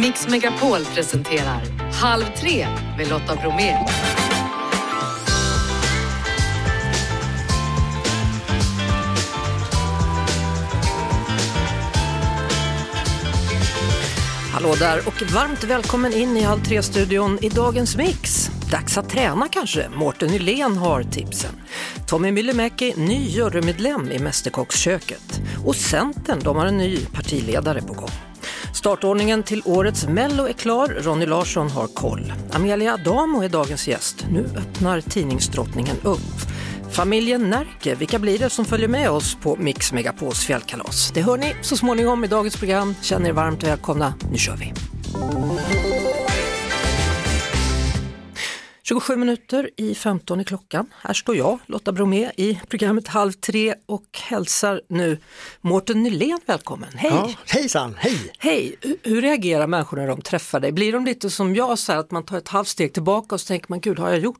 Mix Megapol presenterar Halv tre med Lotta Bromé. Hallå där och varmt välkommen in i Halv tre-studion i dagens mix. Dags att träna kanske? Mårten Nylén har tipsen. Tommy Myllymäki, ny jurymedlem i Mästerkocksköket. Och Centern, de har en ny partiledare på gång. Startordningen till årets Mello är klar, Ronny Larsson har koll. Amelia Adamo är dagens gäst. Nu öppnar tidningsdrottningen upp. Familjen Närke, vilka blir det som följer med oss på Mix Megapols fjällkalas? Det hör ni så småningom i dagens program. Känner er varmt välkomna, nu kör vi! 27 minuter i 15 i klockan. Här står jag, Lotta Bromé, i programmet Halv tre och hälsar nu Mårten Nylén välkommen. Hej! Ja, hejsan, hej! Hej! Hur- reagerar människor när de träffar dig? Blir de lite som jag, så här, att man tar ett halvt steg tillbaka och så tänker man, gud har jag gjort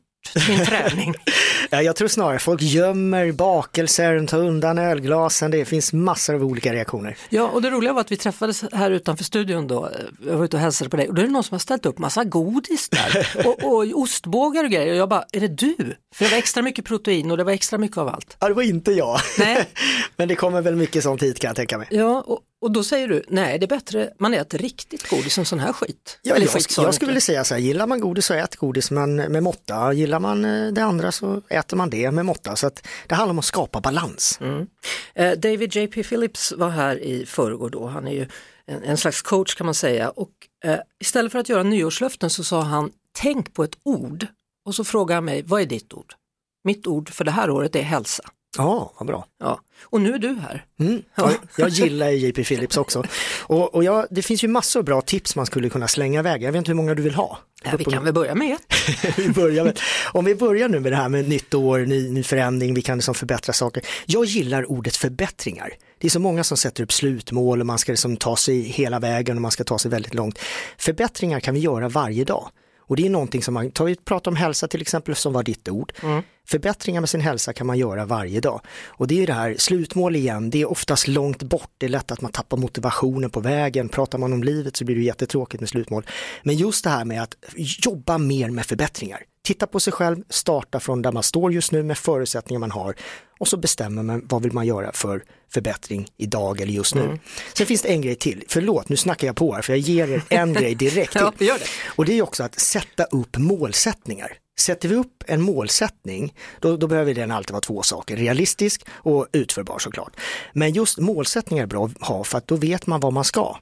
min träning? Ja, jag tror snarare folk gömmer bakelser, tar undan ölglasen, det finns massor av olika reaktioner. Ja, och det roliga var att vi träffades här utanför studion då, jag var ute och hälsade på dig och då är det någon som har ställt upp massa godis där och, och ostbågar och grejer och jag bara, är det du? För det var extra mycket protein och det var extra mycket av allt. Ja, det var inte jag. Nej. Men det kommer väl mycket sånt hit kan jag tänka mig. Ja, och, och då säger du, nej det är bättre, man äter riktigt godis än sån här skit. Ja, Eller jag, skit, jag skulle vilja säga så här, gillar man godis så ät godis men med måtta. Gillar man eh, det andra så äter man det med måtta. Så att det handlar om att skapa balans. Eh, David J.P. Phillips var här i förrgår då, han är ju en, en slags coach kan man säga och eh, istället för att göra nyårslöften så sa han tänk på ett ord och så frågade han mig, vad är ditt ord? Mitt ord för det här året är hälsa. Ja, vad bra. Ja. Och nu är du här. Mm. Ja, jag gillar JP Phillips också. Och, och jag, det finns ju massor av bra tips man skulle kunna slänga iväg. Jag vet inte hur många du vill ha. Ja, vi kan väl börja med ett. vi börjar med, om vi börjar nu med det här med nytt år, ny, ny förändring, vi kan liksom förbättra saker. Jag gillar ordet förbättringar. Det är så många som sätter upp slutmål och man ska liksom ta sig hela vägen och man ska ta sig väldigt långt. Förbättringar kan vi göra varje dag. Och det är någonting som man, tar vi pratar om hälsa till exempel som var ditt ord. Förbättringar med sin hälsa kan man göra varje dag. Och det är det här, slutmål igen, det är oftast långt bort, det är lätt att man tappar motivationen på vägen. Pratar man om livet så blir det jättetråkigt med slutmål. Men just det här med att jobba mer med förbättringar. Titta på sig själv, starta från där man står just nu med förutsättningar man har och så bestämmer man vad vill man göra för förbättring idag eller just nu. Sen finns det en grej till, förlåt nu snackar jag på här för jag ger er en grej direkt till. Ja, det. Och det är också att sätta upp målsättningar. Sätter vi upp en målsättning, då, då behöver den alltid vara två saker, realistisk och utförbar såklart. Men just målsättningar är bra att ha för att då vet man vad man ska.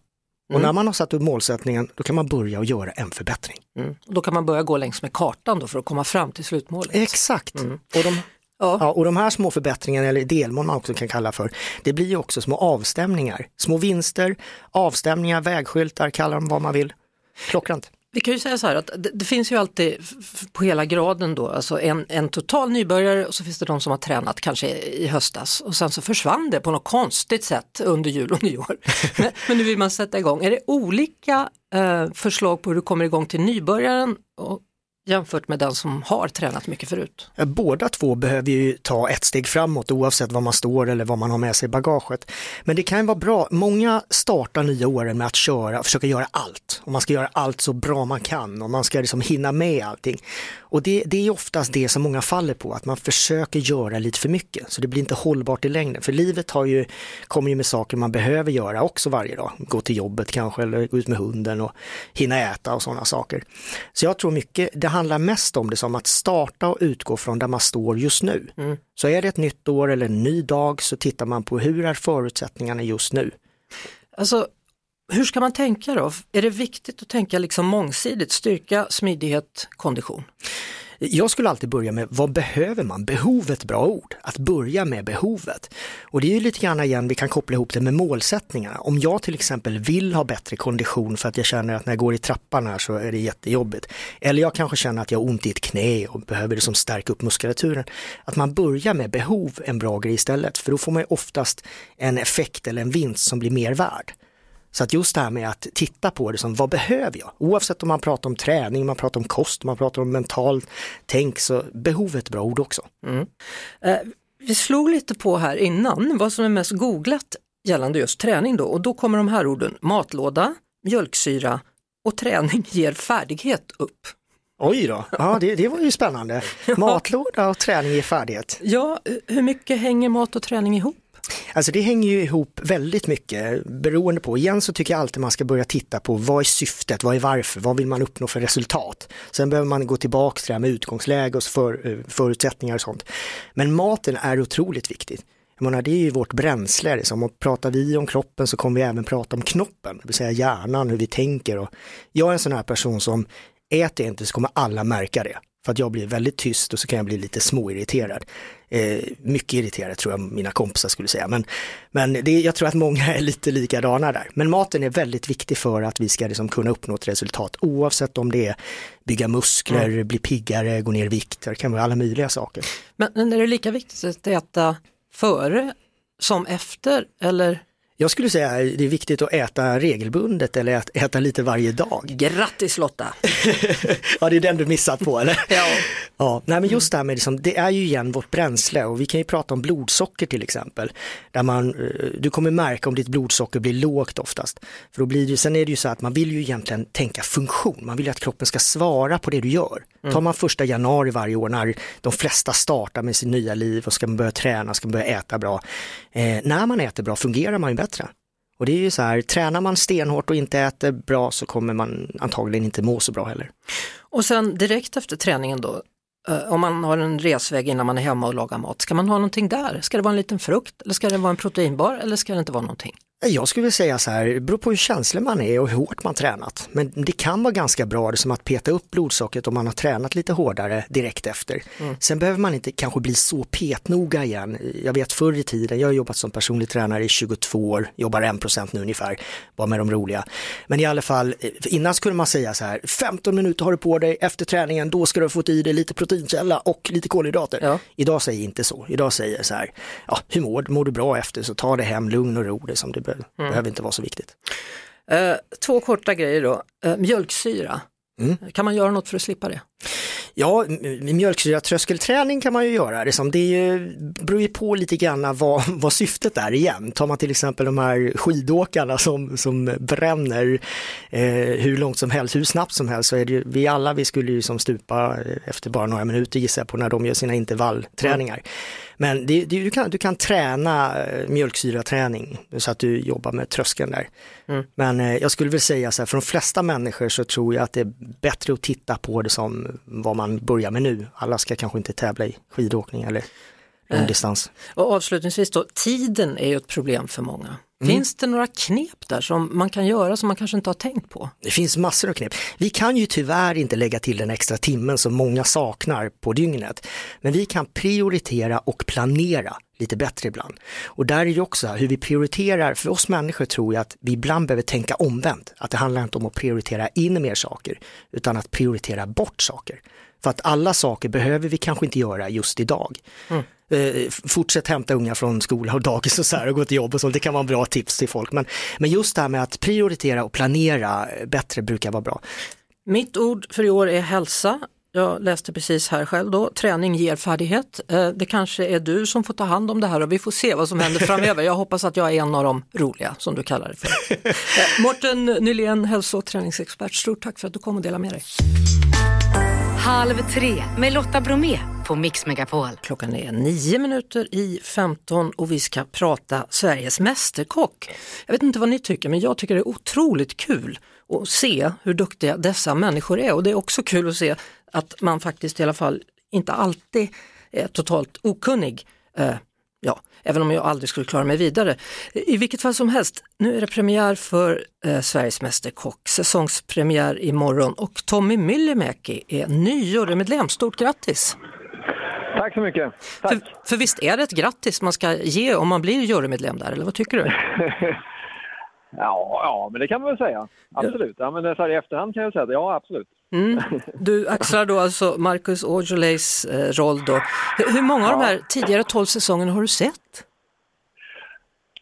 Och när man har satt upp målsättningen, då kan man börja och göra en förbättring. Mm. Och Då kan man börja gå längs med kartan då för att komma fram till slutmålet. Exakt. Och, de, Ja. ja, och de här små förbättringarna, eller delmål man också kan kalla för, det blir ju också små avstämningar. Små vinster, avstämningar, vägskyltar, kalla dem vad man vill. Klockrent. Vi kan ju säga så här att det, det finns ju alltid på hela graden då, alltså en, en total nybörjare och så finns det de som har tränat kanske i höstas och sen så försvann det på något konstigt sätt under jul och nyår. men, men nu vill man sätta igång. Är det olika eh, förslag på hur du kommer igång till nybörjaren och, jämfört med den som har tränat mycket förut? Båda två behöver ju ta ett steg framåt oavsett var man står eller vad man har med sig i bagaget. Men det kan ju vara bra, många startar nya åren med att köra, försöka göra allt. Och man ska göra allt så bra man kan och man ska liksom hinna med allting. Och det, det är oftast det som många faller på, att man försöker göra lite för mycket. Så det blir inte hållbart i längden. För livet har ju, kommer ju med saker man behöver göra också varje dag. Gå till jobbet kanske eller gå ut med hunden och hinna äta och sådana saker. Så jag tror mycket, det handlar mest om det som att starta och utgå från där man står just nu. Så är det ett nytt år eller en ny dag så tittar man på hur är förutsättningarna just nu. Alltså, hur ska man tänka då? Är det viktigt att tänka liksom mångsidigt, styrka, smidighet, kondition? Jag skulle alltid börja med vad behöver man? Behovet, bra ord. Att börja med behovet. Och det är ju lite grann igen, vi kan koppla ihop det med målsättningarna. Om jag till exempel vill ha bättre kondition för att jag känner att när jag går i trappan här så är det jättejobbigt. Eller jag kanske känner att jag har ont i ett knä och behöver liksom stärka upp muskulaturen. Att man börjar med behov är en bra grej istället, för då får man ju oftast en effekt eller en vinst som blir mer värd. Så att just det här med att titta på det som vad behöver jag? Oavsett om man pratar om träning, man pratar om kost, man pratar om mentalt tänk så behov är ett bra ord också. Eh, vi slog lite på här innan vad som är mest googlat gällande just träning då och då kommer de här orden matlåda, mjölksyra, och träning ger färdighet upp. Oj då, ja det, det var ju spännande. Matlåda och träning ger färdighet. Ja, hur mycket hänger mat och träning ihop? Alltså det hänger ju ihop väldigt mycket beroende på, igen så tycker jag alltid man ska börja titta på vad är syftet, vad är varför, vad vill man uppnå för resultat. Sen behöver man gå tillbaka till det här med utgångsläge och för, eh, förutsättningar och sånt. Men maten är otroligt viktigt. Jag menar, det är ju vårt bränsle, liksom. och pratar vi om kroppen så kommer vi även prata om knoppen, det vill säga hjärnan, hur vi tänker. Och jag är en sån här person som äter jag inte så kommer alla märka det. För att jag blir väldigt tyst och så kan jag bli lite småirriterad. Eh, mycket irriterad tror jag mina kompisar skulle säga. Men, men det, jag tror att många är lite likadana där. Men maten är väldigt viktig för att vi ska liksom kunna uppnå ett resultat oavsett om det är bygga muskler, mm. bli piggare, gå ner i vikt, det kan vara alla möjliga saker. Men, men är det lika viktigt att äta före som efter eller? Jag skulle säga att det är viktigt att äta regelbundet eller att äta lite varje dag. Grattis Lotta! ja, det är den du missat på eller? ja. ja. Nej men just det här med, liksom, det är ju igen vårt bränsle och vi kan ju prata om blodsocker till exempel. Där man, eh, du kommer märka om ditt blodsocker blir lågt oftast. För då blir det, sen är det ju så att man vill ju egentligen tänka funktion, man vill ju att kroppen ska svara på det du gör. Mm. Tar man första januari varje år när de flesta startar med sitt nya liv och ska börja träna, ska börja äta bra. Eh, när man äter bra fungerar man ju bättre. Och det är ju så här, tränar man stenhårt och inte äter bra så kommer man antagligen inte må så bra heller. Och sen direkt efter träningen då, eh, om man har en resväg innan man är hemma och lagar mat, ska man ha någonting där? Ska det vara en liten frukt eller ska det vara en proteinbar eller ska det inte vara någonting? Jag skulle säga så här, det beror på hur känslig man är och hur hårt man tränat. Men det kan vara ganska bra det som att peta upp blodsockret om man har tränat lite hårdare direkt efter. Mm. Sen behöver man inte kanske bli så petnoga igen. Jag vet förr i tiden, jag har jobbat som personlig tränare i 22 år, jobbar 1% nu ungefär, bara med de roliga. Men i alla fall, innan skulle man säga så här, 15 minuter har du på dig efter träningen, då ska du ha fått i dig lite proteinkälla och lite kolhydrater. Ja. Idag säger jag inte så, idag säger jag så här, ja, hur mår, mår du bra efter så ta det hem, lugn och ro det som du behöver mm. behöver inte vara så viktigt. Eh, två korta grejer då, eh, mjölksyra, mm. kan man göra något för att slippa det? Ja, mjölksyratröskelträning kan man ju göra. Det, det är ju, beror ju på lite grann vad, vad syftet är igen. Tar man till exempel de här skidåkarna som, som bränner eh, hur långt som helst, hur snabbt som helst, så är det ju, vi alla vi skulle ju som stupa efter bara några minuter gissar jag på när de gör sina intervallträningar. Mm. Men det, det, du, kan, du kan träna eh, mjölksyraträning så att du jobbar med tröskeln där. Mm. Men eh, jag skulle väl säga så här, för de flesta människor så tror jag att det är bättre att titta på det som vad man börjar med nu. Alla ska kanske inte tävla i skidåkning eller långdistans. Och avslutningsvis då, tiden är ju ett problem för många. Mm. Finns det några knep där som man kan göra som man kanske inte har tänkt på? Det finns massor av knep. Vi kan ju tyvärr inte lägga till den extra timmen som många saknar på dygnet. Men vi kan prioritera och planera lite bättre ibland. Och där är det också hur vi prioriterar, för oss människor tror jag att vi ibland behöver tänka omvänt. Att det handlar inte om att prioritera in mer saker, utan att prioritera bort saker. För att alla saker behöver vi kanske inte göra just idag. Mm eh, fortsätt hämta unga från skola och dagis och så här och gå till jobb och så, det kan vara bra tips till folk. Men, men just det här med att prioritera och planera bättre brukar vara bra. Mitt ord för i år är hälsa. Jag läste precis här själv då, träning ger färdighet. Eh, det kanske är du som får ta hand om det här och vi får se vad som händer framöver. Jag hoppas att jag är en av de roliga som du kallar det för. Eh, Mårten Nylén, hälso och träningsexpert, stort tack för att du kom och delade med dig. Halv tre med Lotta Bromé på Mix Megapol. Klockan är nio minuter i 15 och vi ska prata Sveriges Mästerkock. Jag vet inte vad ni tycker men jag tycker det är otroligt kul att se hur duktiga dessa människor är och det är också kul att se att man faktiskt i alla fall inte alltid är totalt okunnig. Eh, Ja, även om jag aldrig skulle klara mig vidare. I vilket fall som helst, nu är det premiär för eh, Sveriges Mästerkock, säsongspremiär imorgon och Tommy Myllymäki är ny jurymedlem. Stort grattis! Tack så mycket. Tack. För, för visst är det ett grattis man ska ge om man blir jurymedlem där, eller vad tycker du? ja, ja, men det kan man väl säga. Absolut. Ja, men så här i efterhand kan jag säga att ja, absolut. Mm. Du axlar då alltså Marcus Aujalays eh, roll då. Hur många av de här tidigare tolv säsongerna har du sett?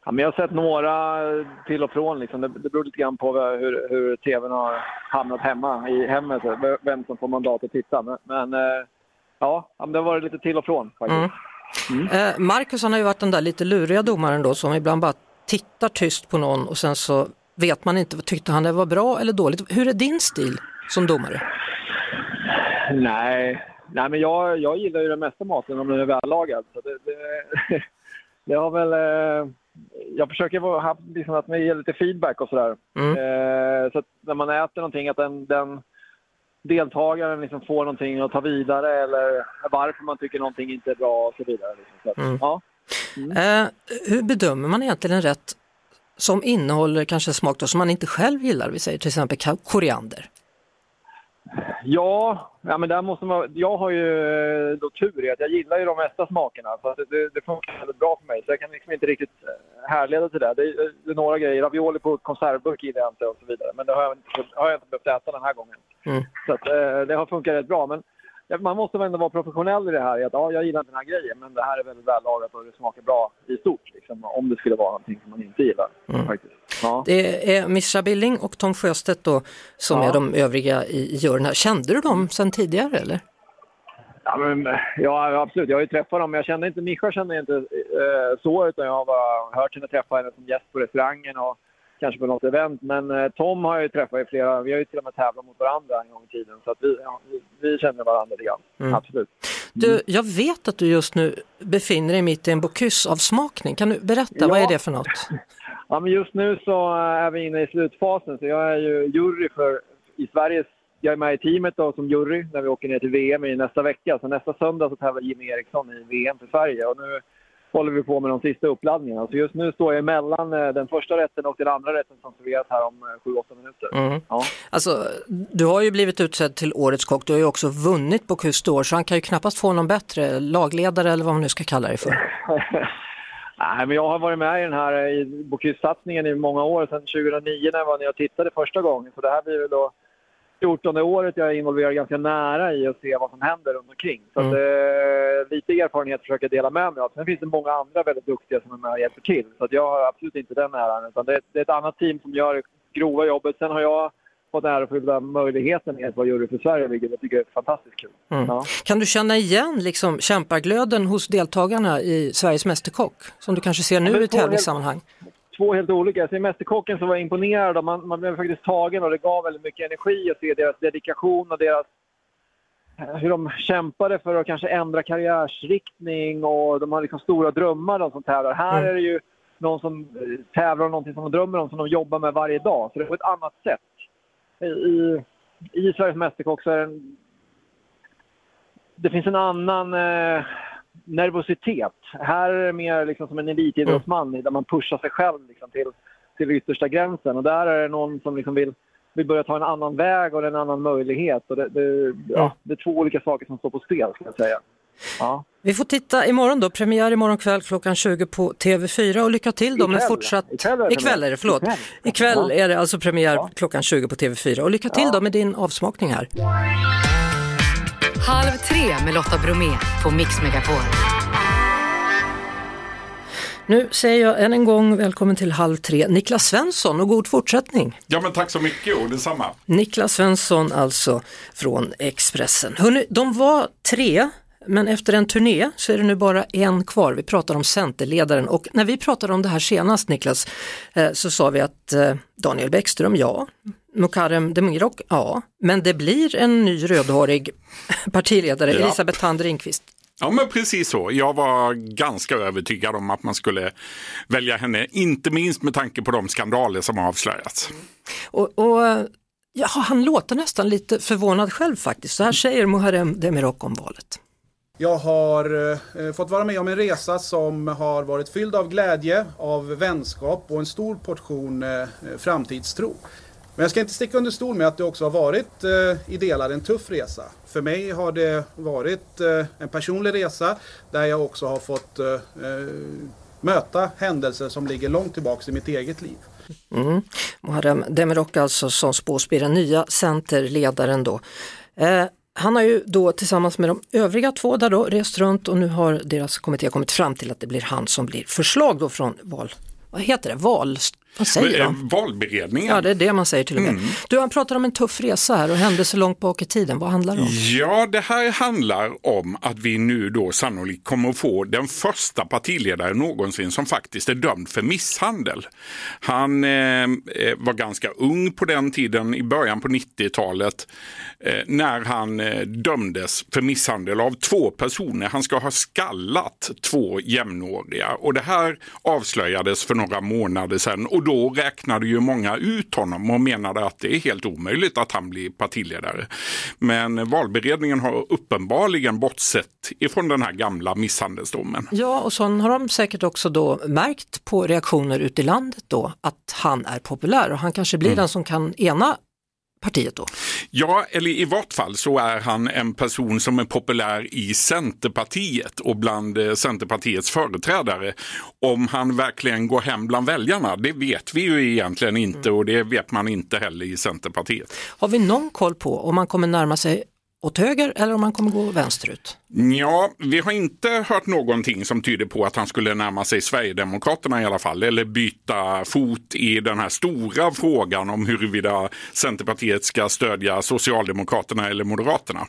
Ja, men jag har sett några till och från. Liksom. Det, det beror lite grann på hur, hur tvn har hamnat hemma i hemmet, vem som får mandat att titta. Men, men eh, ja, det har varit lite till och från faktiskt. Mm. Mm. Eh, Marcus han har ju varit den där lite luriga domaren då som ibland bara tittar tyst på någon och sen så vet man inte, tyckte han det var bra eller dåligt? Hur är din stil som domare? Nej, Nej men jag, jag gillar ju den mesta maten om den är vällagad. Så det, det, det har väl... Eh, jag försöker ha, liksom att man ger lite feedback och sådär. Mm. Eh, så att när man äter någonting att den, den deltagaren liksom får någonting att ta vidare eller varför man tycker någonting inte är bra och så vidare. Liksom. Så att, mm. ja. Mm. Eh, hur bedömer man egentligen en rätt som innehåller kanske smak då, som man inte själv gillar? Vi säger till exempel koriander. Ja, ja men där måste man, jag har ju eh, då tur i att jag gillar ju de mesta smakerna. Så det, det, funkar väldigt bra för mig. Så jag kan liksom inte riktigt eh, härleda till det. Det, det är några grejer. Ravioli på konservburk gillar jag inte och så vidare. Men det har jag inte, har jag inte behövt äta den här gången. Mm. Så att, eh, det har funkat rätt bra. Men man måste väl ändå vara professionell i det här. Att, ja, jag gillar den här grejen, men det här är väldigt vällagat och det smakar bra i stort. Liksom, om det skulle vara någonting som man inte gillar. Mm. Faktiskt. Ja. Det är Mischa Billing och Tom Sjöstedt då, som ja. är de övriga i juryn här. Kände du dem sedan tidigare eller? Ja, men, ja, absolut. Jag har ju träffat dem, men jag kände inte Mischa kände inte eh, så, utan jag har bara hört henne träffa henne som gäst på restaurangen och kanske på något event. Men eh, Tom har jag ju träffat i flera, vi har ju till och med tävlat mot varandra en gång i tiden. Så att vi, ja, vi, vi känner varandra lite grann, mm. absolut. Du, jag vet att du just nu befinner dig mitt i en Bocuse-avsmakning. Kan du berätta, ja. vad är det för något? Ja, men just nu så är vi inne i slutfasen, så jag är ju jury för, i Sveriges jag är med i teamet då, som jury när vi åker ner till VM i nästa vecka. Så nästa söndag så tävlar Jimmy Eriksson i VM för Sverige. Och nu håller vi på med de sista uppladdningarna. Så just nu står jag mellan eh, den första rätten och den andra rätten som serveras här om 7-8 eh, minuter. Mm. Ja. Alltså, du har ju blivit utsedd till Årets kock, du har ju också vunnit på Kustor, så han kan ju knappast få någon bättre lagledare eller vad man nu ska kalla det för. Nej, men jag har varit med i den här eh, Bocuse-satsningen i många år, sedan 2009 när jag var när jag tittade första gången. Så det här blir väl då 14 året jag är involverad ganska nära i att se vad som händer runt omkring. Så mm. att, eh, lite erfarenhet försöker jag dela med mig av. Sen finns det många andra väldigt duktiga som är med och hjälper till. Så jag har absolut inte den äran. Utan det, det är ett annat team som gör det grova jobbet. Sen har jag fått ärofyllda möjligheten att vara jury för Sverige, vilket jag tycker är fantastiskt kul. Mm. Ja. Kan du känna igen liksom, kämpaglöden hos deltagarna i Sveriges Mästerkock, som du kanske ser nu ja, i tävlingssammanhang? Två helt olika. Jag ser Mästerkocken som var imponerad och man, man blev faktiskt tagen och det gav väldigt mycket energi att se deras dedikation och deras eh, hur de kämpade för att kanske ändra karriärsriktning och de har liksom stora drömmar de som tävlar. Här mm. är det ju någon som eh, tävlar om någonting som de drömmer om, som de jobbar med varje dag. Så det är på ett annat sätt. I, i Sveriges Mästerkock så är det en, Det finns en annan... Eh, nervositet. Här är det mer liksom som en elitidrottsman mm. där man pushar sig själv liksom till, till yttersta gränsen. Och där är det någon som liksom vill, vill börja ta en annan väg och en annan möjlighet. Och det, det, ja, det är två olika saker som står på spel, ska jag säga. Ja. Vi får titta imorgon då, premiär imorgon kväll klockan 20 på TV4 och lycka till då med fortsatt... Ikväll är det, Ikväll är det förlåt. Ikväll, Ikväll är det alltså premiär ja. klockan 20 på TV4 och lycka till då med din avsmakning här. Halv tre med Lotta Bromé på Mix Megapol. Nu säger jag än en gång välkommen till Halv tre, Niklas Svensson och god fortsättning. Ja men tack så mycket och detsamma. Niklas Svensson alltså från Expressen. Hörrni, de var tre men efter en turné så är det nu bara en kvar. Vi pratar om Centerledaren och när vi pratade om det här senast Niklas eh, så sa vi att eh, Daniel Bäckström, ja. Mukarrem Demirok, ja. Men det blir en ny rödhårig partiledare, ja. Elisabeth Thand Ringqvist. Ja men precis så. Jag var ganska övertygad om att man skulle välja henne, inte minst med tanke på de skandaler som har avslöjats. Och, och ja, han låter nästan lite förvånad själv faktiskt. Så här säger Muharrem Demirok om valet. Jag har eh, fått vara med om en resa som har varit fylld av glädje, av vänskap och en stor portion eh, framtidstro. Men jag ska inte sticka under stol med att det också har varit eh, i delar en tuff resa. För mig har det varit eh, en personlig resa där jag också har fått eh, eh möta händelser som ligger långt tillbaks i mitt eget liv. Mm. Muharrem Demirok alltså som spås bli den nya centerledaren då. Eh, han har ju då tillsammans med de övriga två där då rest runt och nu har deras kommitté kommit fram till att det blir han som blir förslag då från val, vad heter det, val, vad säger Eh, de? Valberedningen. Ja, det är det man säger till och med. Mm. Du, han pratar om en tuff resa här och händelser långt bak i tiden. Vad handlar det om? Ja, det här handlar om att vi nu då sannolikt kommer att få den första partiledaren någonsin som faktiskt är dömd för misshandel. Han eh, eh, var ganska ung på den tiden, i början på 90-talet, eh, när han eh, dömdes för misshandel av två personer. Han ska ha skallat två jämnåriga och det här avslöjades för några månader sedan och då räknade ju många ut honom och menade att det är helt omöjligt att han blir partiledare. Men valberedningen har uppenbarligen bortsett ifrån den här gamla misshandelsdomen. Ja, och så har de säkert också då märkt på reaktioner ute i landet då att han är populär och han kanske blir den som kan ena partiet då. Ja, eller i vart fall så är han en person som är populär i Centerpartiet och bland eh, Centerpartiets företrädare. Om han verkligen går hem bland väljarna, det vet vi ju egentligen inte och det vet man inte heller i Centerpartiet. Har vi någon koll på om man kommer närma sig åt höger eller om man kommer gå vänsterut? Ja, vi har inte hört någonting som tyder på att han skulle närma sig Sverigedemokraterna i alla fall, eller byta fot i den här stora frågan om huruvida Centerpartiet ska stödja Socialdemokraterna eller Moderaterna.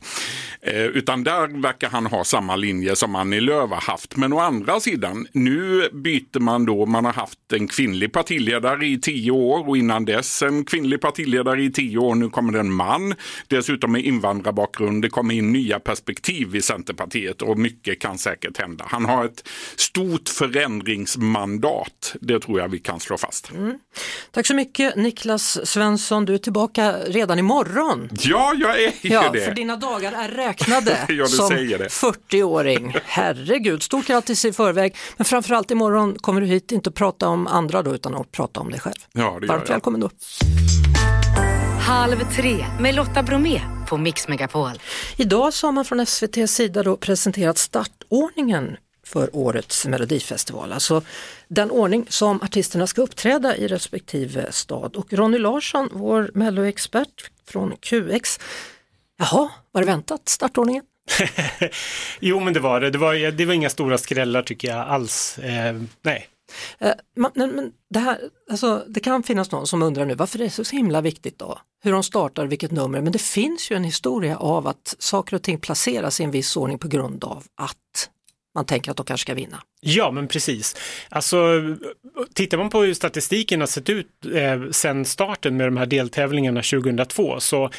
Eh, utan där verkar han ha samma linje som Annie Lööf har haft. Men å andra sidan, nu byter man då, man har haft en kvinnlig partiledare i tio år och innan dess en kvinnlig partiledare i tio år. Nu kommer det en man, dessutom med invandrarbakgrund. Det kommer in nya perspektiv i Centerpartiet och mycket kan säkert hända. Han har ett stort förändringsmandat, det tror jag vi kan slå fast. Tack så mycket Niklas Svensson, du är tillbaka redan imorgon. Ja, jag är Ja, det. för dina dagar är räknade Ja, som säger det. 40-åring. Herregud, stort grattis i förväg. Men framförallt imorgon kommer du hit inte att prata om andra då, utan att prata om dig själv. Ja, det Varmt jag. välkommen då. Halv tre med Lotta Bromé på Mix Megapol. Idag så har man från SVTs sida då presenterat startordningen för årets melodifestival. Alltså den ordning som artisterna ska uppträda i respektive stad. Och Ronny Larsson, vår melloexpert från QX, jaha, var det väntat startordningen? Jo, men det var det. Det var, det var inga stora skrällar tycker jag alls. Eh, nej. Eh, men, men det, här, alltså, det kan finnas någon som undrar nu varför det är så himla viktigt då, hur de startar, vilket nummer, men det finns ju en historia av att saker och ting placeras i en viss ordning på grund av att man tänker att de kanske ska vinna. Ja, men precis. Alltså, tittar man på hur statistiken har sett ut eh, sedan starten med de här deltävlingarna 2002 så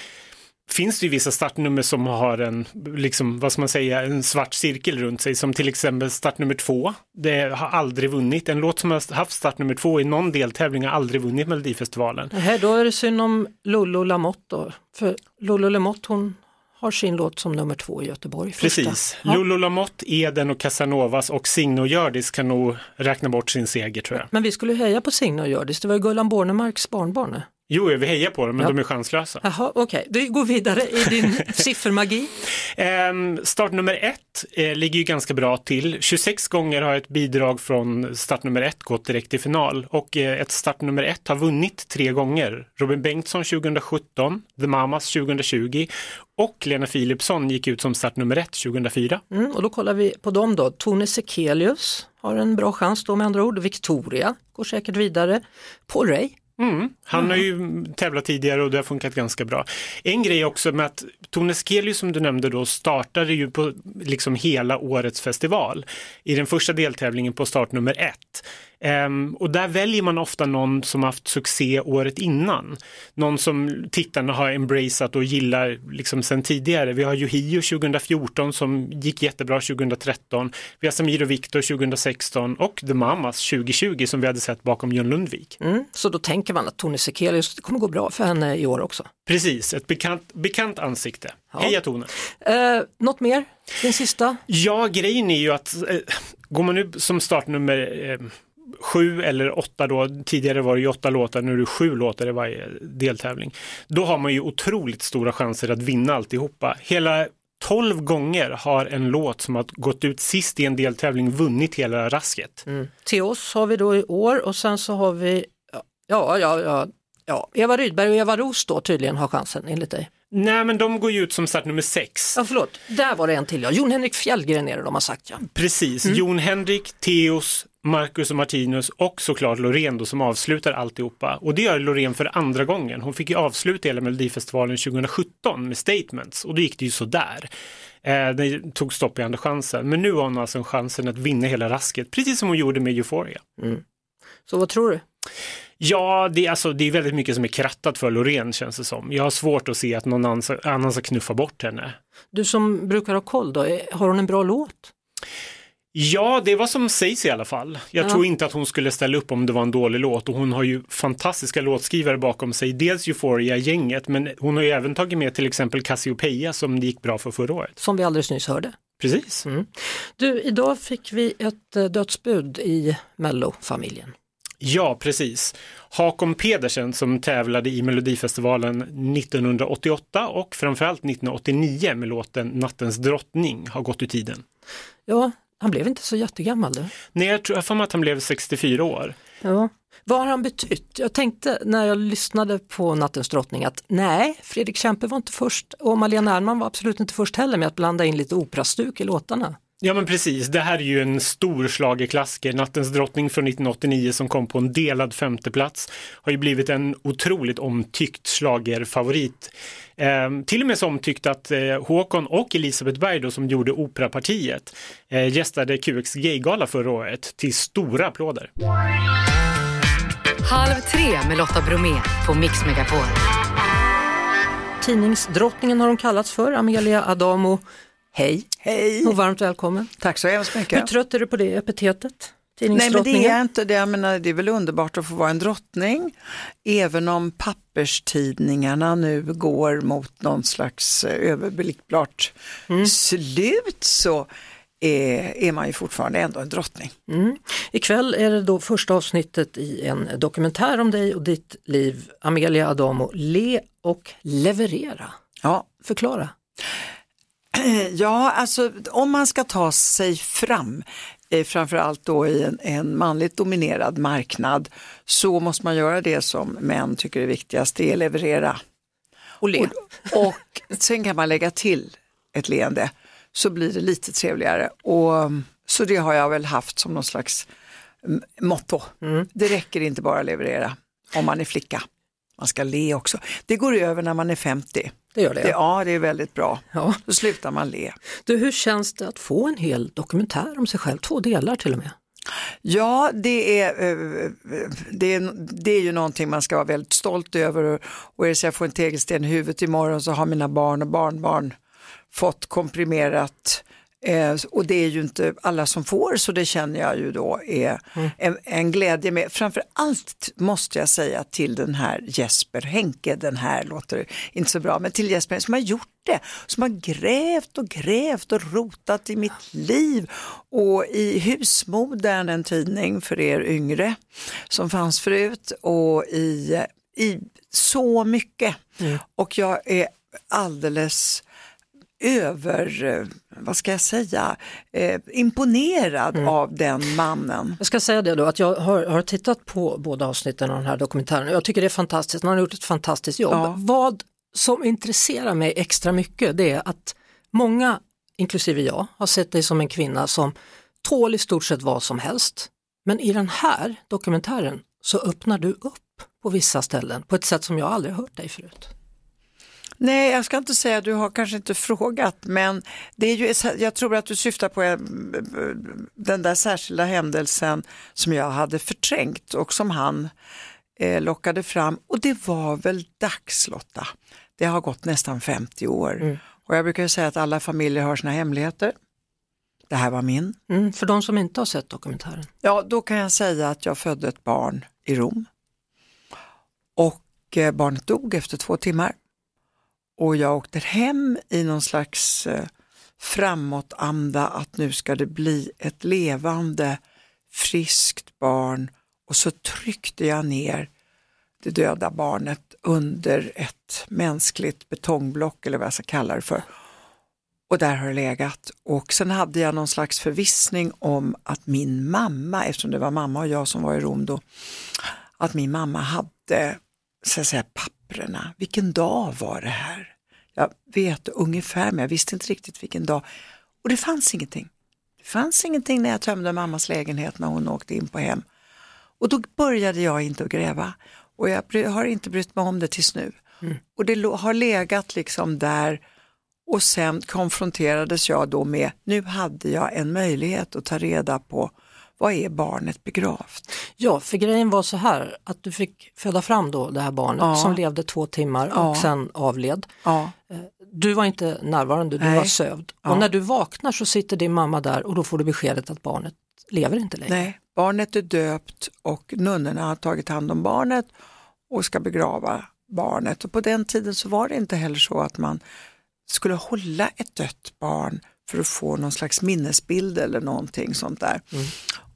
finns det ju vissa startnummer som har en, liksom, vad ska man säga, en svart cirkel runt sig, som till exempel startnummer två. Det har aldrig vunnit. En låt som har haft startnummer två i någon deltävling har aldrig vunnit Melodifestivalen. Här, då är det synd om Lollo Lamotte då, för Lollo Lamotte hon har sin låt som nummer två i Göteborg. första. Precis. Ja. Lolo Lamotte, Eden och Casanovas och Signe och Hjördis kan nog räkna bort sin seger tror jag. Men vi skulle heja på Signe och Hjördis, det var ju Gullan Bornemarks barnbarn. Jo, vi hejar på dem, men Ja. de är chanslösa. Jaha, okej, du går vidare i din siffermagi. Ehm, startnummer ett eh, ligger ju ganska bra till. 26 gånger har ett bidrag från startnummer ett gått direkt till final och eh, ett startnummer ett har vunnit tre gånger. Robin Bengtsson 2017, The Mamas 2020 och Lena Philipsson gick ut som startnummer ett 2004. Mm, och då kollar vi på dem då. Tone Sekelius har en bra chans då med andra ord. Victoria går säkert vidare. Paul Ray. Mm. Han har ju tävlat tidigare och det har funkat ganska bra. En grej också med att Tone Skelius som du nämnde då startade ju på liksom hela årets festival i den första deltävlingen på startnummer ett. Ehm, och där väljer man ofta någon som haft succé året innan. Någon som tittarna har embraceat och gillar liksom sen tidigare. Vi har Yohio 2014 som gick jättebra 2013. Vi har Samir och Viktor 2016 och The Mamas 2020 som vi hade sett bakom John Lundvik. Mm, så då tänker man att Tone Sekelius, det kommer gå bra för henne i år också. Precis, ett bekant, bekant ansikte. Ja. Heja Tone! Eh, något mer? Din sista? Ja, grejen är ju att eh, går man nu som startnummer eh, sju eller åtta då, tidigare var det ju åtta låtar, nu är det sju låtar i varje deltävling. Då har man ju otroligt stora chanser att vinna alltihopa. Hela 12 gånger har en låt som har gått ut sist i en deltävling vunnit hela rasket. Mm. Till oss har vi då i år och sen så har vi, ja, ja, ja, ja, Eva Rydberg och Eva Roos då tydligen har chansen enligt dig. Nej, men de går ju ut som startnummer sex. Ja, förlåt, där var det en till ja. Jon Henrik Fjällgren är det de har sagt ja. Precis, Jon Henrik, Theos, Marcus och Martinus och såklart Loreen då som avslutar alltihopa. Och det gör Loreen för andra gången. Hon fick ju avsluta hela Melodifestivalen 2017 med Statements och då gick det ju sådär. Eh, det tog stopp i andra chansen. Men nu har hon alltså chansen att vinna hela rasket, precis som hon gjorde med Euphoria. Mm. Så vad tror du? Ja, det är, alltså, det är väldigt mycket som är krattat för Loreen känns det som. Jag har svårt att se att någon annan ska knuffa bort henne. Du som brukar ha koll då, har hon en bra låt? Ja, det är vad som sägs i alla fall. Jag ja. tror inte att hon skulle ställa upp om det var en dålig låt och hon har ju fantastiska låtskrivare bakom sig. Dels Euphoria-gänget, men hon har ju även tagit med till exempel Cassiopeia som det gick bra för förra året. Som vi alldeles nyss hörde. Precis. Mm. Du, idag fick vi ett eh, dödsbud i Mello-familjen. Ja, precis. Hakon Pedersen som tävlade i Melodifestivalen 1988 och framförallt 1989 med låten Nattens drottning har gått ur tiden. Ja, han blev inte så jättegammal du. Nej, jag tror för mig att han blev 64 år. Ja. Vad har han betytt? Jag tänkte när jag lyssnade på Nattens drottning att nej, Fredrik Kempe var inte först och Malena Ernman var absolut inte först heller med att blanda in lite operastuk i låtarna. Ja men precis, det här är ju en stor schlagerklassiker. Nattens drottning från 1989 som kom på en delad femteplats har ju blivit en otroligt omtyckt schlagerfavorit. Eh, till och med så omtyckt att eh, Håkon och Elisabeth Berg då, som gjorde operapartiet eh, gästade QX Gaygala förra året till stora applåder. Halv tre med Lotta Bromé på Mix Megapol. Tidningsdrottningen har hon kallats för, Amelia Adamo. Hej! Hej! Och varmt välkommen. Tack så hemskt mycket. Hur trött är du på det epitetet? Nej men det är inte det, jag menar, det är väl underbart att få vara en drottning. Även om papperstidningarna nu går mot någon slags eh, överblickbart mm. slut så är, är man ju fortfarande ändå en drottning. Mm. Ikväll är det då första avsnittet i en dokumentär om dig och ditt liv, Amelia Adamo, Le och leverera. Ja. Förklara. Ja, alltså om man ska ta sig fram, eh, framförallt då i en, en manligt dominerad marknad, så måste man göra det som män tycker är viktigast, det är leverera. Och le. Och, och sen kan man lägga till ett leende, så blir det lite trevligare. Och, så det har jag väl haft som någon slags motto. Mm. Det räcker inte bara leverera om man är flicka. Man ska le också. Det går över när man är 50. Det gör det? det ja, det är väldigt bra. Ja. Då slutar man le. Du, hur känns det att få en hel dokumentär om sig själv, två delar till och med? Ja, det är, eh, det, är, det är ju någonting man ska vara väldigt stolt över och är det så jag får en tegelsten i huvudet imorgon så har mina barn och barnbarn fått komprimerat Eh, och det är ju inte alla som får så det känner jag ju då är mm. en, en, glädje med. Framför allt måste jag säga till den här Jesper Henke, den här låter inte så bra, men till Jesper som har gjort det, som har grävt och grävt och rotat i mitt liv och i Husmodern, en tidning för er yngre som fanns förut och i, i så mycket. Mm. Och jag är alldeles över, eh, vad ska jag säga, eh, imponerad mm. av den mannen. Jag ska säga det då att jag har, har, tittat på båda avsnitten av den här dokumentären jag tycker det är fantastiskt, han har gjort ett fantastiskt jobb. Ja. Vad som intresserar mig extra mycket det är att många, inklusive jag, har sett dig som en kvinna som tål i stort sett vad som helst. Men i den här dokumentären så öppnar du upp på vissa ställen på ett sätt som jag aldrig hört dig förut. Nej, jag ska inte säga, du har kanske inte frågat, men det är ju, jag tror att du syftar på eh, den där särskilda händelsen som jag hade förträngt och som han eh, lockade fram. Och det var väl dags Lotta. Det har gått nästan 50 år. Mm. Och jag brukar säga att alla familjer har sina hemligheter. Det här var min. Mm, för de som inte har sett dokumentären? Ja, då kan jag säga att jag födde ett barn i Rom. Och eh, barnet dog efter två timmar och jag åkte hem i någon slags eh, framåtanda att nu ska det bli ett levande, friskt barn och så tryckte jag ner det döda barnet under ett mänskligt betongblock eller vad jag ska kalla det för. Och där har det legat. Och sen hade jag någon slags förvissning om att min mamma, eftersom det var mamma och jag som var i Rom då, att min mamma hade så att säga, papprena. Vilken dag var det här? Jag vet ungefär men jag visste inte riktigt vilken dag. Och det fanns ingenting. Det fanns ingenting när jag tömde mammas lägenhet när hon åkte in på hem. Och då började jag inte att gräva och jag har inte brytt mig om det tills nu. Mm. Och det har legat liksom där och sen konfronterades jag då med, nu hade jag en möjlighet att ta reda på vad är barnet begravt? Ja, för grejen var så här att du fick föda fram då det här barnet ja. som levde två timmar ja. och sen avled. Ja. Eh, du var inte närvarande, du Nej. var sövd. Och när du vaknar så sitter din mamma där och då får du beskedet att barnet lever inte längre. Nej, barnet är döpt och nunnorna har tagit hand om barnet och ska begrava barnet. Och på den tiden så var det inte heller så att man skulle hålla ett dött barn för att få någon slags minnesbild eller någonting sånt där. Mm.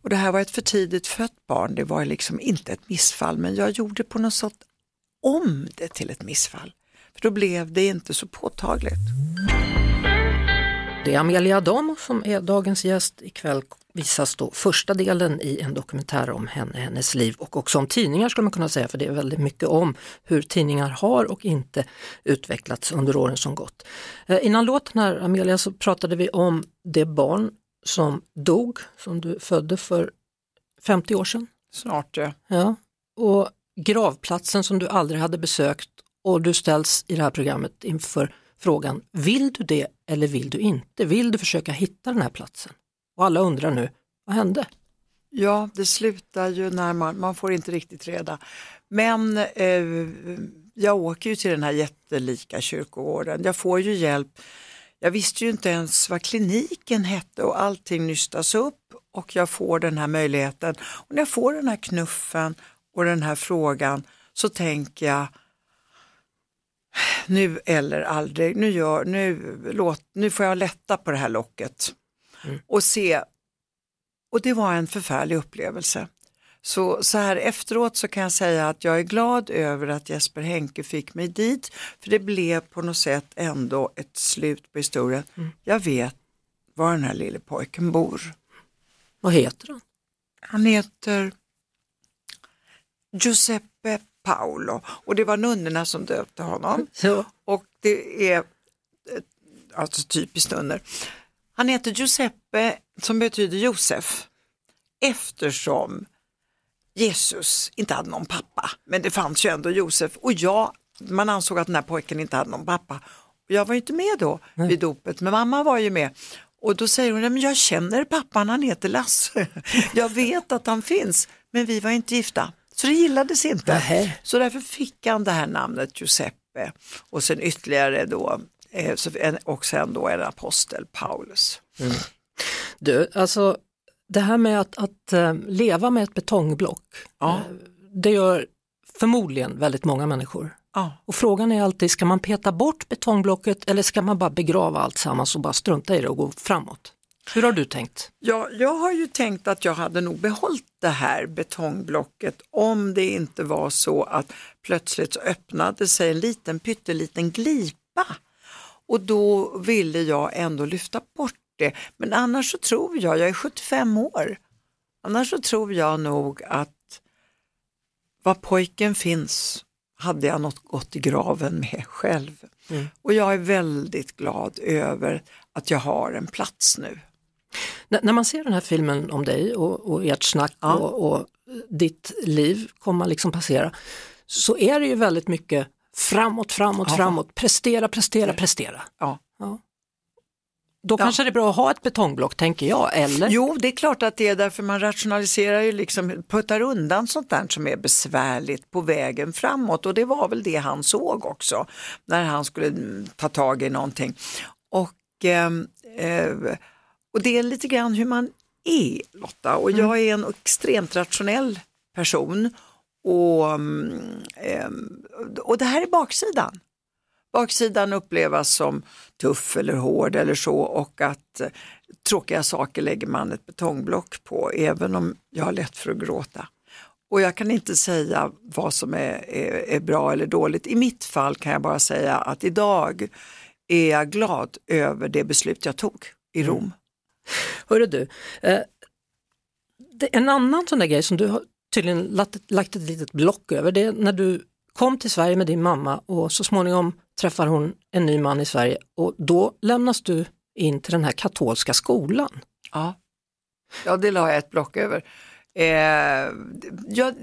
Och det här var ett för tidigt fött barn, det var liksom inte ett missfall men jag gjorde på något sätt om det till ett missfall. För då blev det inte så påtagligt. Det är Amelia Adamo som är dagens gäst. Ikväll visas då första delen i en dokumentär om henne, hennes liv och också om tidningar skulle man kunna säga, för det är väldigt mycket om hur tidningar har och inte utvecklats under åren som gått. Eh, innan låten här Amelia så pratade vi om det barn som dog, som du födde för 50 år sedan. Snart ja. ja. Och gravplatsen som du aldrig hade besökt och du ställs i det här programmet inför frågan, vill du det eller vill du inte? Vill du försöka hitta den här platsen? Och alla undrar nu, vad hände? Ja, det slutar ju när man, man får inte riktigt reda. Men eh, jag åker ju till den här jättelika kyrkogården. Jag får ju hjälp. Jag visste ju inte ens vad kliniken hette och allting nystas upp och jag får den här möjligheten. Och när jag får den här knuffen och den här frågan så tänker jag nu eller aldrig, nu, gör, nu, låt, nu får jag lätta på det här locket mm. och se. Och det var en förfärlig upplevelse. Så, så här efteråt så kan jag säga att jag är glad över att Jesper Henke fick mig dit, för det blev på något sätt ändå ett slut på historien. Mm. Jag vet var den här lille pojken bor. Vad heter han? Han heter Giuseppe Paolo och det var nunnorna som döpte honom. Ja. Och det är eh, alltså typiskt nunnor. Han heter Giuseppe som betyder Josef eftersom Jesus inte hade någon pappa. Men det fanns ju ändå Josef och jag, man ansåg att den här pojken inte hade någon pappa. Jag var inte med då mm. vid dopet men mamma var ju med. Och då säger hon, men jag känner pappan, han heter Lasse. jag vet att han finns, men vi var inte gifta. Så det gillades inte. Nähe. Så därför fick han det här namnet Giuseppe och sen ytterligare då eh, och sen då en apostel Paulus. Mm. Du, alltså det här med att, att uh, leva med ett betongblock, ja. uh, det gör förmodligen väldigt många människor. Ja. Och frågan är alltid, ska man peta bort betongblocket eller ska man bara begrava allt sammans och bara strunta i det och gå framåt? Hur har du tänkt? Ja, jag har ju tänkt att jag hade nog behållit det här betongblocket om det inte var så att plötsligt så öppnade sig en liten pytteliten glipa och då ville jag ändå lyfta bort det. Men annars så tror jag, jag är 75 år, annars så tror jag nog att var pojken finns hade jag något gått i graven med själv. Mm. Och jag är väldigt glad över att jag har en plats nu. N när man ser den här filmen om dig och, och ert snack ja. och, och, ditt liv komma liksom passera så är det ju väldigt mycket framåt, framåt, ja. framåt, prestera, prestera, prestera. Ja. ja. Då ja. kanske det är bra att ha ett betongblock tänker jag, eller? Jo, det är klart att det är därför man rationaliserar ju liksom, puttar undan sånt där som är besvärligt på vägen framåt och det var väl det han såg också när han skulle ta tag i någonting. Och eh, eh, och det är lite grann hur man är Lotta och jag mm. är en extremt rationell person och, eh, och det här är baksidan. Baksidan upplevas som tuff eller hård eller så och att eh, tråkiga saker lägger man ett betongblock på även om jag har lätt för att gråta. Och jag kan inte säga vad som är, är, är, bra eller dåligt. I mitt fall kan jag bara säga att idag är jag glad över det beslut jag tog i. Rom. Mm. Hörru du, eh, en annan sån där grej som du har tydligen lagt, lagt ett litet block över, det är när du kom till Sverige med din mamma och så småningom träffar hon en ny man i Sverige och då lämnas du in till den här katolska skolan. Ja, ja det la jag ett block över. Eh, ja,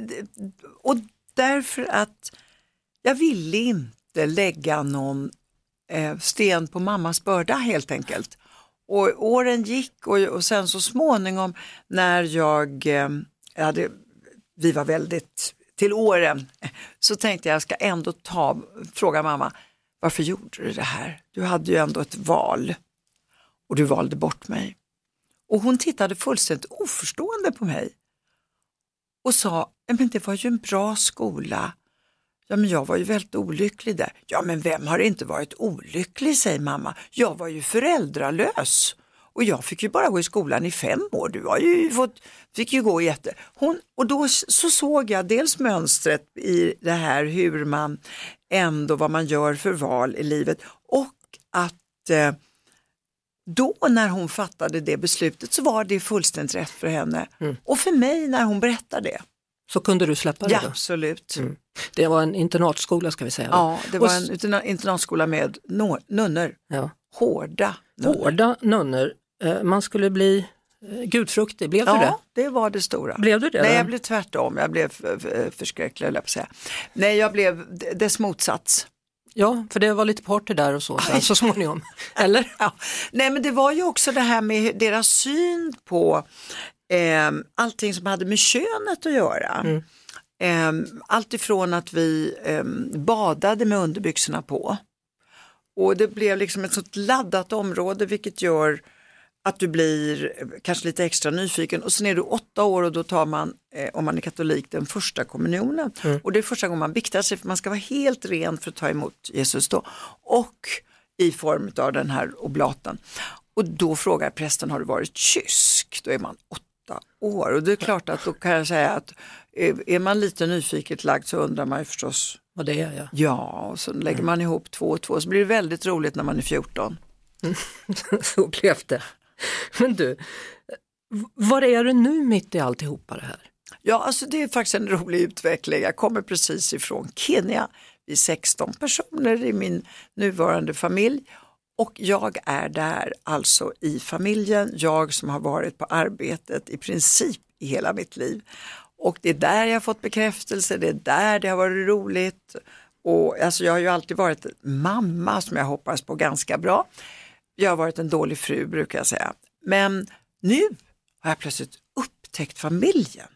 och därför att jag ville inte lägga någon eh, sten på mammas börda helt enkelt. Och åren gick och, och sen så småningom när jag eh, hade, vi var väldigt till åren, så tänkte jag jag ska ändå ta, fråga mamma, varför gjorde du det här? Du hade ju ändå ett val och du valde bort mig. Och hon tittade fullständigt oförstående på mig och sa, men det var ju en bra skola. Ja, men jag var ju väldigt olycklig där. Ja, men vem har inte varit olycklig, säger mamma. Jag var ju föräldralös och jag fick ju bara gå i skolan i fem år. Du har ju fått, fick ju gå jätte... Hon, och då så såg jag dels mönstret i det här hur man ändå vad man gör för val i livet och att eh, då när hon fattade det beslutet så var det fullständigt rätt för henne. Mm. Och för mig när hon berättade det. Så kunde du släppa det ja, då? Absolut. Mm. Det var en internatskola ska vi säga. Då. Ja, det var en internatskola med nunnor. Ja. Hårda nunnor. Hårda nunnor. Eh, man skulle bli gudfruktig, blev ja, du det? Ja, det var det stora. Blev du det? Nej, jag blev tvärtom. Jag blev förskräcklig, jag på säga. Nej, jag blev dess motsats. Ja, för det var lite party där och så sen, så småningom. Eller? Ja. Nej, men det var ju också det här med deras syn på eh, allting som hade med könet att göra. Mm. Eh, allt ifrån att vi eh, badade med underbyxorna på. Och det blev liksom ett sånt laddat område vilket gör att du blir kanske lite extra nyfiken och sen är du åtta år och då tar man, eh, om man är katolik, den första kommunionen. Mm. Och det är första gången man biktar sig för man ska vara helt ren för att ta emot Jesus då. Och i form av den här oblaten. Och då frågar prästen, har du varit kysk? Då är man åtta år och det är klart att då kan jag säga att eh, är man lite nyfiket lagd så undrar man ju förstås vad det är. Ja, ja och så lägger mm. man ihop två och två så blir det väldigt roligt när man är 14. så blev det. Men du, var är du nu mitt i alltihopa det här? Ja, alltså det är faktiskt en rolig utveckling. Jag kommer precis ifrån Kenya. Vi är 16 personer i min nuvarande familj och jag är där alltså i familjen, jag som har varit på arbetet i princip i hela mitt liv. Och det är där jag har fått bekräftelse, det är där det har varit roligt. Och alltså jag har ju alltid varit mamma som jag hoppas på ganska bra. Jag har varit en dålig fru brukar jag säga. Men nu har jag plötsligt upptäckt familjen.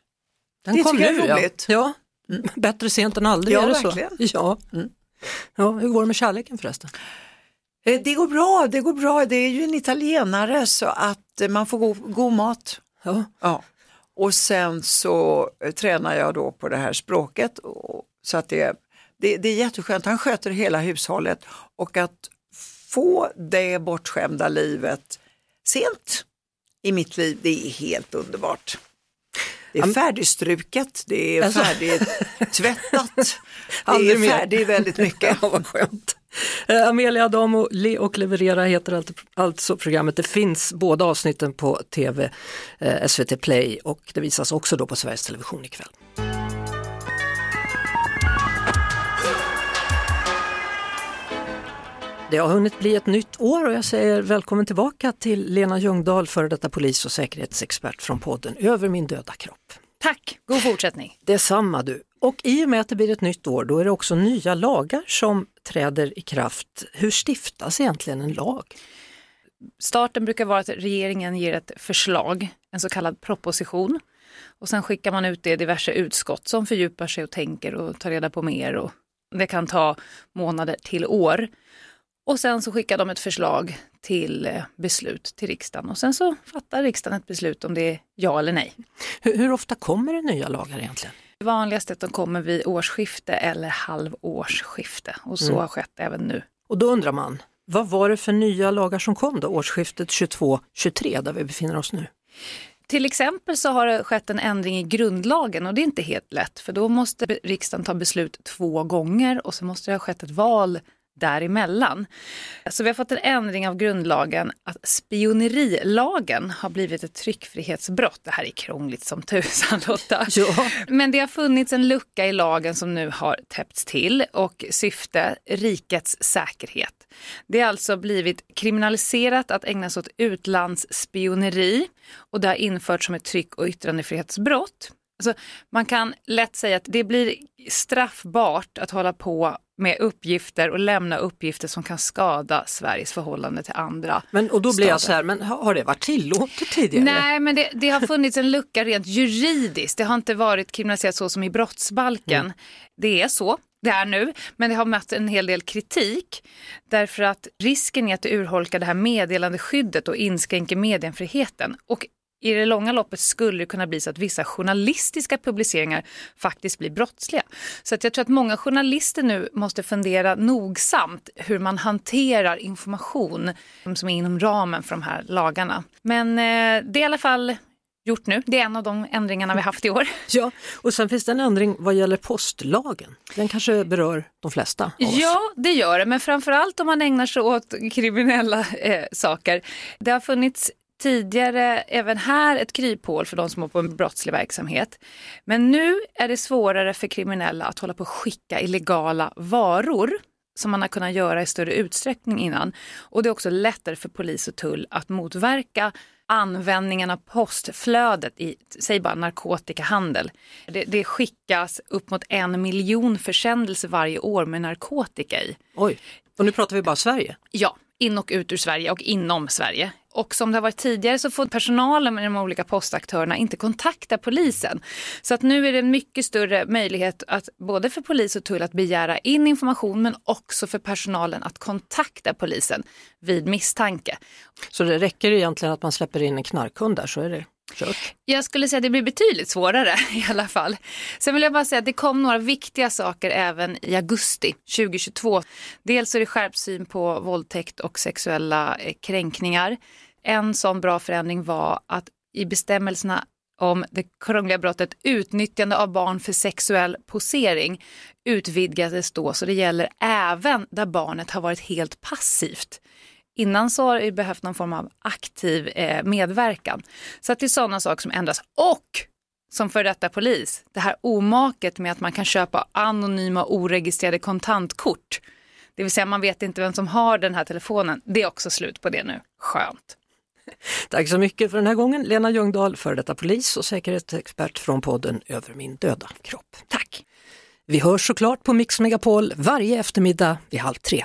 Den det kom tycker jag är roligt. Ja. ja. Mm. Bättre sent än aldrig, ja, är det verkligen. så? Ja. Mm. ja. Hur går det med kärleken förresten? Eh, det går bra, det går bra. Det är ju en italienare så att eh, man får god, god mat. Ja. ja. Och sen så eh, tränar jag då på det här språket och, så att det, det, det är jätteskönt. Han sköter hela hushållet och att få det bortskämda livet sent i mitt liv, det är helt underbart. Det är färdigstruket, det är alltså. färdigtvättat, det är färdigt väldigt mycket. Ja, vad skönt. Eh, Amelia Adamo Le och leverera heter alltså programmet. Det finns båda avsnitten på tv, eh, SVT Play och det visas också då på Sveriges Television ikväll. Det har hunnit bli ett nytt år och jag säger välkommen tillbaka till Lena Ljungdahl, före detta polis och säkerhetsexpert från podden Över min döda kropp. Tack, god fortsättning. Detsamma du. Och i och med att det blir ett nytt år, då är det också nya lagar som träder i kraft. Hur stiftas egentligen en lag? Starten brukar vara att regeringen ger ett förslag, en så kallad proposition. Och sen skickar man ut det i diverse utskott som fördjupar sig och tänker och tar reda på mer. Och det kan ta månader till år. Och sen så skickar de ett förslag till eh, beslut till riksdagen och sen så fattar riksdagen ett beslut om det är ja eller nej. Hur, hur ofta kommer det nya lagar egentligen? Det vanligaste är att de kommer vid årsskifte eller halvårsskifte och så mm. har skett även nu. Och då undrar man, vad var det för nya lagar som kom då årsskiftet 22-23 där vi befinner oss nu? Till exempel så har det skett en ändring i grundlagen och det är inte helt lätt för då måste riksdagen ta beslut två gånger och så måste det ha skett ett val däremellan. Så vi har fått en ändring av grundlagen att spionerilagen har blivit ett tryckfrihetsbrott. Det här är krångligt som tusan Lotta. Ja. Men det har funnits en lucka i lagen som nu har täppts till och syfte rikets säkerhet. Det har alltså blivit kriminaliserat att ägna sig åt utlandsspioneri och det har införts som ett tryck och yttrandefrihetsbrott. Alltså, man kan lätt säga att det blir straffbart att hålla på med uppgifter och lämna uppgifter som kan skada Sveriges förhållande till andra Men, och då blir jag stater. så här, men har det varit tillåtet tidigare? Nej, men det, det har funnits en lucka rent juridiskt. Det har inte varit kriminaliserat så som i brottsbalken. Det är så. Det är nu, men det har mött en hel del kritik därför att risken är att det urholkar det här meddelandeskyddet och inskränker mediefriheten. Och i det långa loppet skulle det kunna bli så att vissa journalistiska publiceringar faktiskt blir brottsliga. Så att jag tror att många journalister nu måste fundera nogsamt hur man hanterar information som är inom ramen för de här lagarna. Men eh, det är i alla fall gjort nu. Det är en av de ändringarna vi haft i år. Ja, och sen finns det en ändring vad gäller postlagen. Den kanske berör de flesta av oss. Ja, det gör det, men framförallt om man ägnar sig åt kriminella eh, saker. Det har funnits tidigare även här ett kryphål för de som har på en brottslig verksamhet. Men nu är det svårare för kriminella att hålla på och skicka illegala varor som man har kunnat göra i större utsträckning innan. Och det är också lättare för polis och tull att motverka användningen av postflödet i, säg bara narkotikahandel. Det, det skickas upp mot en miljon försändelser varje år med narkotika i. Oj, och nu pratar vi bara Sverige. Ja, in och ut ur Sverige och inom Sverige. Och som det har varit tidigare så får personalen med de olika postaktörerna inte kontakta polisen. Så att nu är det en mycket större möjlighet att både för polis och tull att begära in information men också för personalen att kontakta polisen vid misstanke. Så det räcker egentligen att man släpper in en knarkhund där så är det kört. Jag skulle säga att det blir betydligt svårare i alla fall. Sen vill jag bara säga att det kom några viktiga saker även i augusti 2022. Dels är det skärpt syn på våldtäkt och sexuella eh, kränkningar. En sån bra förändring var att i bestämmelserna om det krångliga brottet utnyttjande av barn för sexuell posering utvidgades då så det gäller även där barnet har varit helt passivt. Innan så har det behövt någon form av aktiv eh, medverkan. Så att det är sådana saker som ändras. Och som för detta polis, det här omaket med att man kan köpa anonyma oregistrerade kontantkort. Det vill säga man vet inte vem som har den här telefonen. Det är också slut på det nu. Skönt. Tack så mycket för den här gången, Lena Ljungdahl, före detta polis och säkerhetsexpert från podden Över min döda kropp. Tack. Vi hörs såklart på Mix Megapol varje eftermiddag vid halv tre.